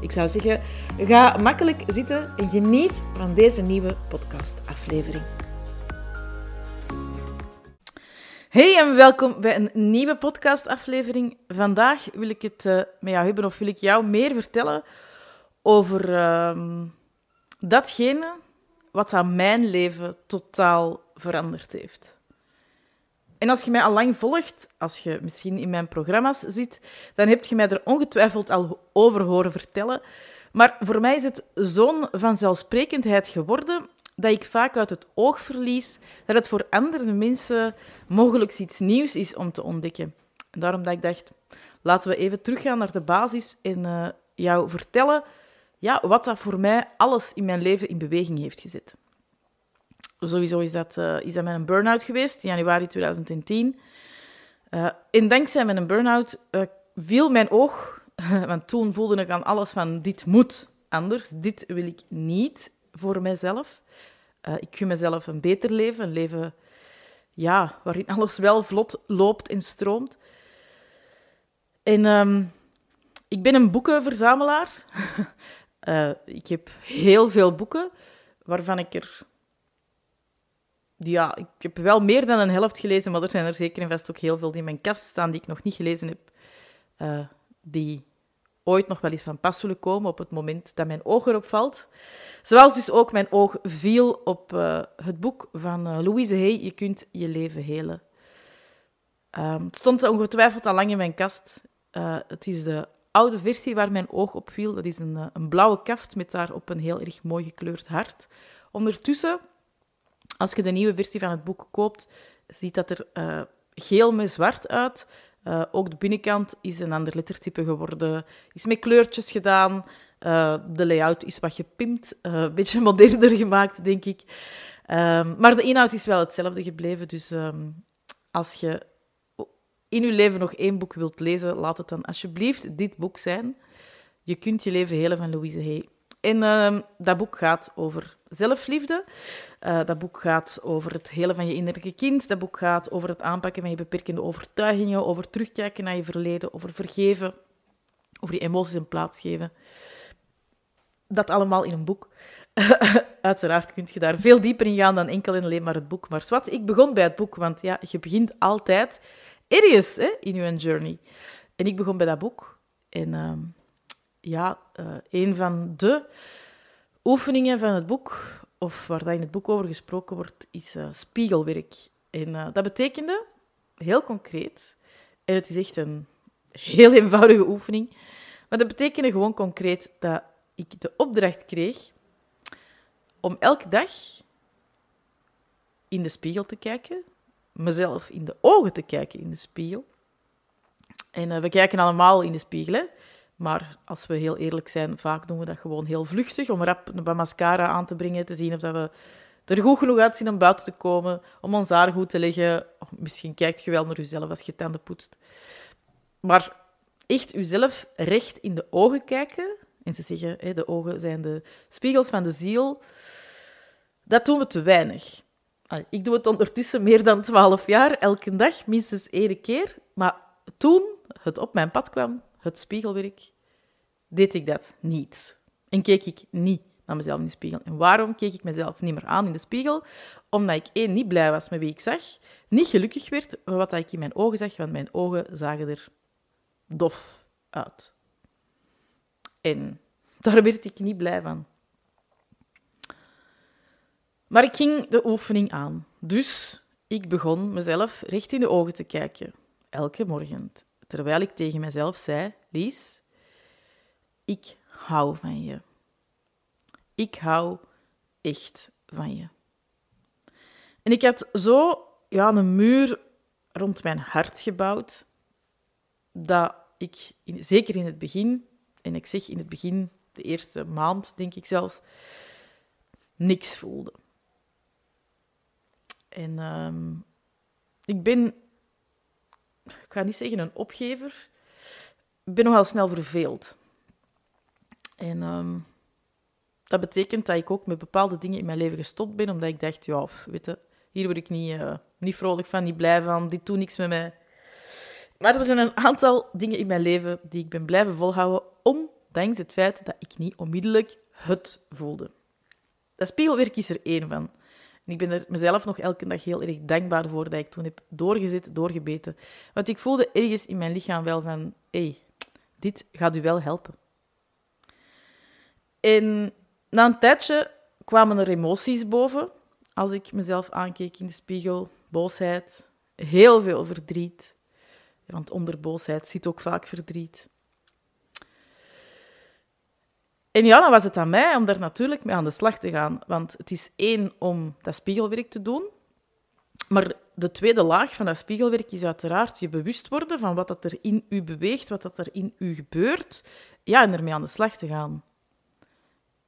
Ik zou zeggen, ga makkelijk zitten en geniet van deze nieuwe podcastaflevering. Hey en welkom bij een nieuwe podcastaflevering. Vandaag wil ik het uh, met jou hebben of wil ik jou meer vertellen over uh, datgene wat aan mijn leven totaal veranderd heeft. En als je mij al lang volgt, als je misschien in mijn programma's zit, dan heb je mij er ongetwijfeld al over horen vertellen. Maar voor mij is het zo'n vanzelfsprekendheid geworden dat ik vaak uit het oog verlies dat het voor andere mensen mogelijk iets nieuws is om te ontdekken. En daarom dat ik dacht, laten we even teruggaan naar de basis en uh, jou vertellen ja, wat dat voor mij alles in mijn leven in beweging heeft gezet. Sowieso is dat, uh, is dat met een burn-out geweest, in januari 2010. Uh, en dankzij mijn burn-out uh, viel mijn oog, want toen voelde ik aan alles van dit moet anders, dit wil ik niet voor mijzelf. ik gun mezelf een beter leven, een leven ja, waarin alles wel vlot loopt en stroomt. En um, ik ben een boekenverzamelaar. ik heb heel veel boeken, waarvan ik er ja, ik heb wel meer dan een helft gelezen, maar er zijn er zeker en vast ook heel veel die in mijn kast staan die ik nog niet gelezen heb. Uh, die ooit nog wel eens van pas zullen komen op het moment dat mijn oog erop valt. Zoals dus ook mijn oog viel op uh, het boek van uh, Louise Hay, Je kunt je leven helen. Um, het stond ongetwijfeld al lang in mijn kast. het is de oude versie waar mijn oog op viel. Dat is een, een blauwe kaft met daarop een heel erg mooi gekleurd hart. Ondertussen als je de nieuwe versie van het boek koopt, ziet dat er uh, geel met zwart uit. Uh, ook de binnenkant is een ander lettertype geworden, is met kleurtjes gedaan. Uh, de layout is wat gepimpt, een beetje moderner gemaakt, denk ik. Um, maar de inhoud is wel hetzelfde gebleven. Dus um, als je in je leven nog één boek wilt lezen, laat het dan alsjeblieft dit boek zijn. Je kunt je leven helen van Louise Hay. En uh, dat boek gaat over zelfliefde. Uh, dat boek gaat over het hele van je innerlijke kind. Dat boek gaat over het aanpakken van je beperkende overtuigingen, over terugkijken naar je verleden, over vergeven, over je emoties een plaats geven. Dat allemaal in een boek. Uiteraard kun je daar veel dieper in gaan dan enkel en alleen maar het boek. Maar wat, ik begon bij het boek, want ja, je begint altijd ergens hè, in je journey. En ik begon bij dat boek. En uh, ja, uh, een van de oefeningen van het boek, of waar dat in het boek over gesproken wordt, is uh, spiegelwerk. En uh, dat betekende, heel concreet, en het is echt een heel eenvoudige oefening, maar dat betekende gewoon concreet dat ik de opdracht kreeg om elke dag in de spiegel te kijken, mezelf in de ogen te kijken in de spiegel. En we kijken allemaal in de spiegel, hè? Maar als we heel eerlijk zijn, vaak doen we dat gewoon heel vluchtig. Om rap een mascara aan te brengen, te zien of dat we er goed genoeg uitzien om buiten te komen, om ons haar goed te leggen. misschien kijkt je wel naar jezelf als je tanden poetst. Maar echt jezelf recht in de ogen kijken, en ze zeggen, hè, de ogen zijn de spiegels van de ziel, dat doen we te weinig. Ik doe het ondertussen meer dan twaalf jaar, elke dag, minstens één keer. Maar toen het op mijn pad kwam, het spiegelwerk, deed ik dat niet. En keek ik niet naar mezelf in de spiegel. En waarom keek ik mezelf niet meer aan in de spiegel? Omdat ik één, niet blij was met wie ik zag, niet gelukkig werd met wat ik in mijn ogen zag, want mijn ogen zagen er dof uit. En daar werd ik niet blij van. Maar ik ging de oefening aan. Dus ik begon mezelf recht in de ogen te kijken, elke morgen terwijl ik tegen mezelf zei: Lies, ik hou van je. Ik hou echt van je. En ik had zo ja, een muur rond mijn hart gebouwd, dat ik, zeker in het begin, en ik zeg in het begin, de eerste maand denk ik zelfs, niks voelde. En ehm, ik ben, ga niet zeggen een opgever, ik ben nogal snel verveeld. En ehm, dat betekent dat ik ook met bepaalde dingen in mijn leven gestopt ben, omdat ik dacht, ja, weet je, hier word ik niet, uh, niet vrolijk van, niet blij van, dit doet niks met mij. Maar er zijn een aantal dingen in mijn leven die ik ben blijven volhouden, ondanks het feit dat ik niet onmiddellijk het voelde. Dat spiegelwerk is er één van. Ik ben er mezelf nog elke dag heel erg dankbaar voor dat ik toen heb doorgezet, doorgebeten. Want ik voelde ergens in mijn lichaam wel van, hey, dit gaat u wel helpen. En na een tijdje kwamen er emoties boven als ik mezelf aankeek in de spiegel. Boosheid, heel veel verdriet. Want onder boosheid zit ook vaak verdriet. En ja, dan was het aan mij om daar natuurlijk mee aan de slag te gaan. Want het is één om dat spiegelwerk te doen. Maar de tweede laag van dat spiegelwerk is uiteraard je bewust worden van wat dat er in u beweegt, wat dat er in u gebeurt. Ja, en ermee aan de slag te gaan.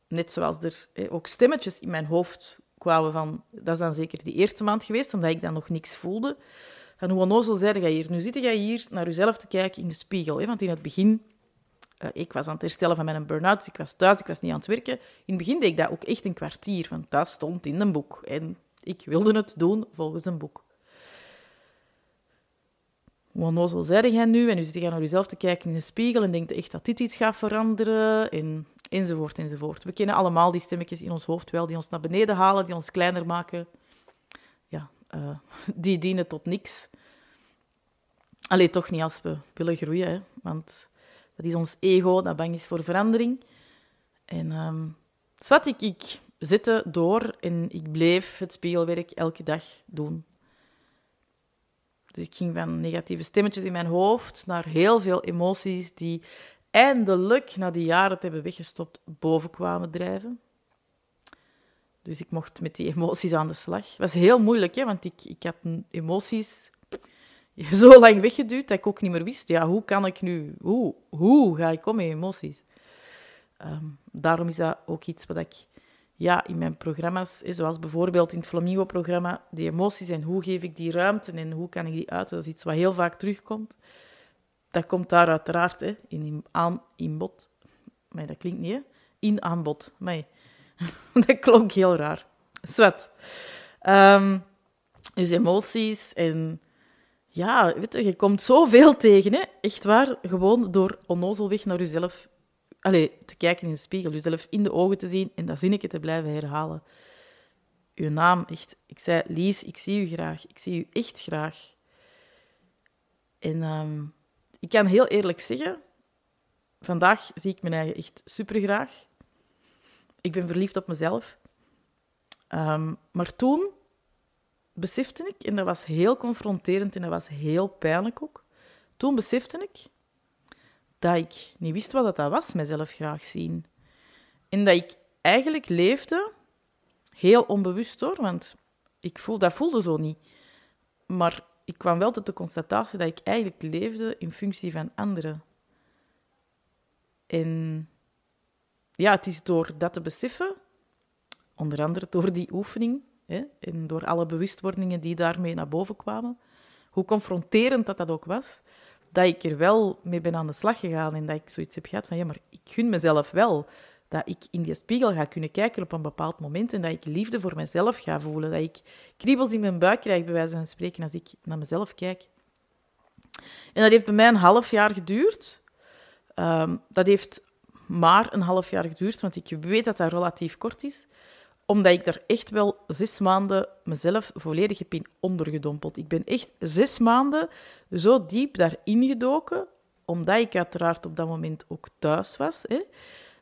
Net zoals er ook stemmetjes in mijn hoofd kwamen van... Dat is dan zeker die eerste maand geweest, omdat ik dan nog niks voelde. Van hoe onnozel zei jij hier? Nu zit jij hier naar jezelf te kijken in de spiegel. Hè? Want in het begin... Uh, ik was aan het herstellen van mijn burn-out, ik was thuis, ik was niet aan het werken. In het begin deed ik dat ook echt een kwartier, want dat stond in een boek. En ik wilde het doen volgens een boek. Hoe onnozel zei jij nu? En nu zit je naar jezelf te kijken in de spiegel en denkt echt dat dit iets gaat veranderen. En enzovoort, enzovoort. We kennen allemaal die stemmetjes in ons hoofd wel, die ons naar beneden halen, die ons kleiner maken. Ja, uh, die dienen tot niks. Alleen toch niet als we willen groeien, hè? want dat is ons ego dat bang is voor verandering. En um, ik, ik zette door en ik bleef het spiegelwerk elke dag doen. Dus ik ging van negatieve stemmetjes in mijn hoofd naar heel veel emoties die eindelijk, na die jaren te hebben weggestopt, boven kwamen drijven. Dus ik mocht met die emoties aan de slag. Het was heel moeilijk, hè, want ik, ik had emoties zo lang weggeduwd dat ik ook niet meer wist, ja, hoe kan ik nu, hoe, hoe ga ik om met emoties? Um, daarom is dat ook iets wat ik ja, in mijn programma's, zoals bijvoorbeeld in het Flamingo-programma, die emoties en hoe geef ik die ruimte en hoe kan ik die uiten, dat is iets wat heel vaak terugkomt dat komt daar uiteraard hè, in, aan, in bod. Maar dat klinkt niet? In aanbod. Maar dat klonk heel raar. Zwet. Um, dus emoties en... Ja, weet je, je komt zoveel tegen, hè? Echt waar. Gewoon door onnozelweg naar jezelf... Allee, te kijken in de spiegel, jezelf in de ogen te zien en dat zinnetje te blijven herhalen. Uw naam, echt. Ik zei, Lies, ik zie u graag. Ik zie u echt graag. En... Um, ik kan heel eerlijk zeggen, vandaag zie ik mijn eigen echt super graag. Ik ben verliefd op mezelf. Um, maar toen besefte ik, en dat was heel confronterend en dat was heel pijnlijk ook, toen besefte ik dat ik niet wist wat dat was, mezelf graag zien. En dat ik eigenlijk leefde, heel onbewust hoor, want ik voel, dat voelde zo niet. Maar ik kwam wel tot de constatatie dat ik eigenlijk leefde in functie van anderen. En ja, het is door dat te beseffen, onder andere door die oefening en door alle bewustwordingen die daarmee naar boven kwamen, hoe confronterend dat dat ook was, dat ik er wel mee ben aan de slag gegaan en dat ik zoiets heb gehad van, ja, maar ik gun mezelf wel dat ik in die spiegel ga kunnen kijken op een bepaald moment en dat ik liefde voor mezelf ga voelen. Dat ik kriebels in mijn buik krijg, bij wijze van spreken, als ik naar mezelf kijk. En dat heeft bij mij een half jaar geduurd. Ehm, dat heeft maar een half jaar geduurd, want ik weet dat dat relatief kort is, omdat ik daar echt wel zes maanden mezelf volledig heb in ondergedompeld. Ik ben echt zes maanden zo diep daarin gedoken, omdat ik uiteraard op dat moment ook thuis was. Hè.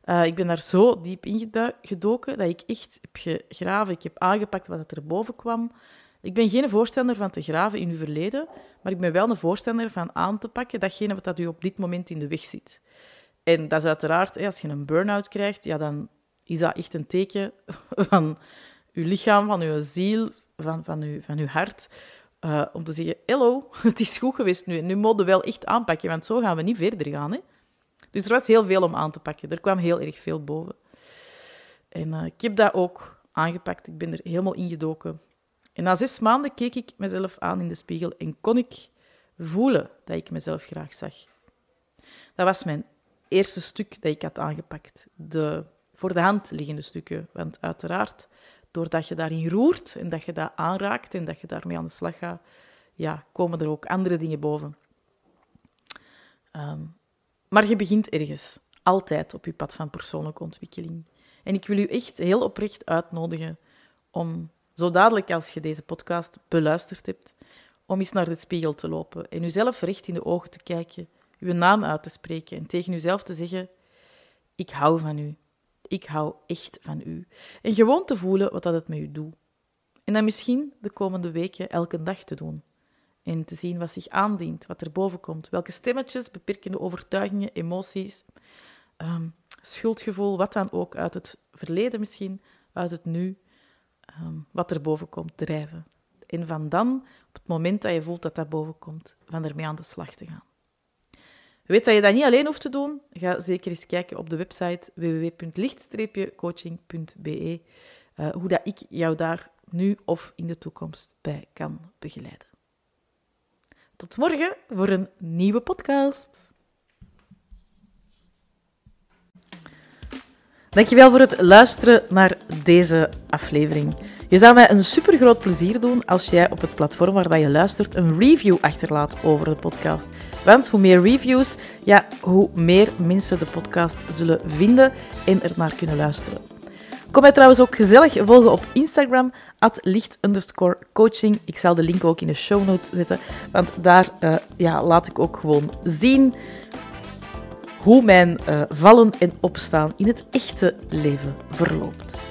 Uh, ik ben daar zo diep in gedoken dat ik echt heb gegraven. Ik heb aangepakt wat er boven kwam. Ik ben geen voorstander van te graven in uw verleden, maar ik ben wel een voorstander van aan te pakken datgene wat dat u op dit moment in de weg zit. En dat is uiteraard, als je een burn-out krijgt, ja, dan is dat echt een teken van uw lichaam, van uw ziel, van, van, uw, van uw hart. Uh, om te zeggen, hallo, het is goed geweest nu. Nu moeten we wel echt aanpakken, want zo gaan we niet verder gaan. Hè? Dus er was heel veel om aan te pakken. Er kwam heel erg veel boven. En uh, ik heb dat ook aangepakt. Ik ben er helemaal ingedoken. En na zes maanden keek ik mezelf aan in de spiegel en kon ik voelen dat ik mezelf graag zag. Dat was mijn eerste stuk dat ik had aangepakt. De voor de hand liggende stukken. Want uiteraard, doordat je daarin roert en dat je dat aanraakt en dat je daarmee aan de slag gaat, ja, komen er ook andere dingen boven. Um, maar je begint ergens, altijd op je pad van persoonlijke ontwikkeling. En ik wil u echt heel oprecht uitnodigen om, zo dadelijk als je deze podcast beluisterd hebt, om eens naar de spiegel te lopen en uzelf recht in de ogen te kijken, uw naam uit te spreken en tegen uzelf te zeggen: Ik hou van u. Ik hou echt van u. En gewoon te voelen wat dat het met u doet. En dan misschien de komende weken elke dag te doen. En te zien wat zich aandient, wat er boven komt. Welke stemmetjes, beperkende overtuigingen, emoties, um, schuldgevoel, wat dan ook uit het verleden misschien, uit het nu, um, wat er boven komt, drijven. En van dan, op het moment dat je voelt dat dat boven komt, van ermee aan de slag te gaan. Weet dat je dat niet alleen hoeft te doen? Ga zeker eens kijken op de website www.licht-coaching.be uh, hoe dat ik jou daar nu of in de toekomst bij kan begeleiden. Tot morgen voor een nieuwe podcast. Dankjewel voor het luisteren naar deze aflevering. Je zou mij een super groot plezier doen als jij op het platform waar je luistert een review achterlaat over de podcast. Want hoe meer reviews, ja, hoe meer mensen de podcast zullen vinden en er naar kunnen luisteren. Kom mij trouwens ook gezellig volgen op Instagram, at licht coaching. Ik zal de link ook in de show notes zetten, want daar uh, ja, laat ik ook gewoon zien hoe mijn uh, vallen en opstaan in het echte leven verloopt.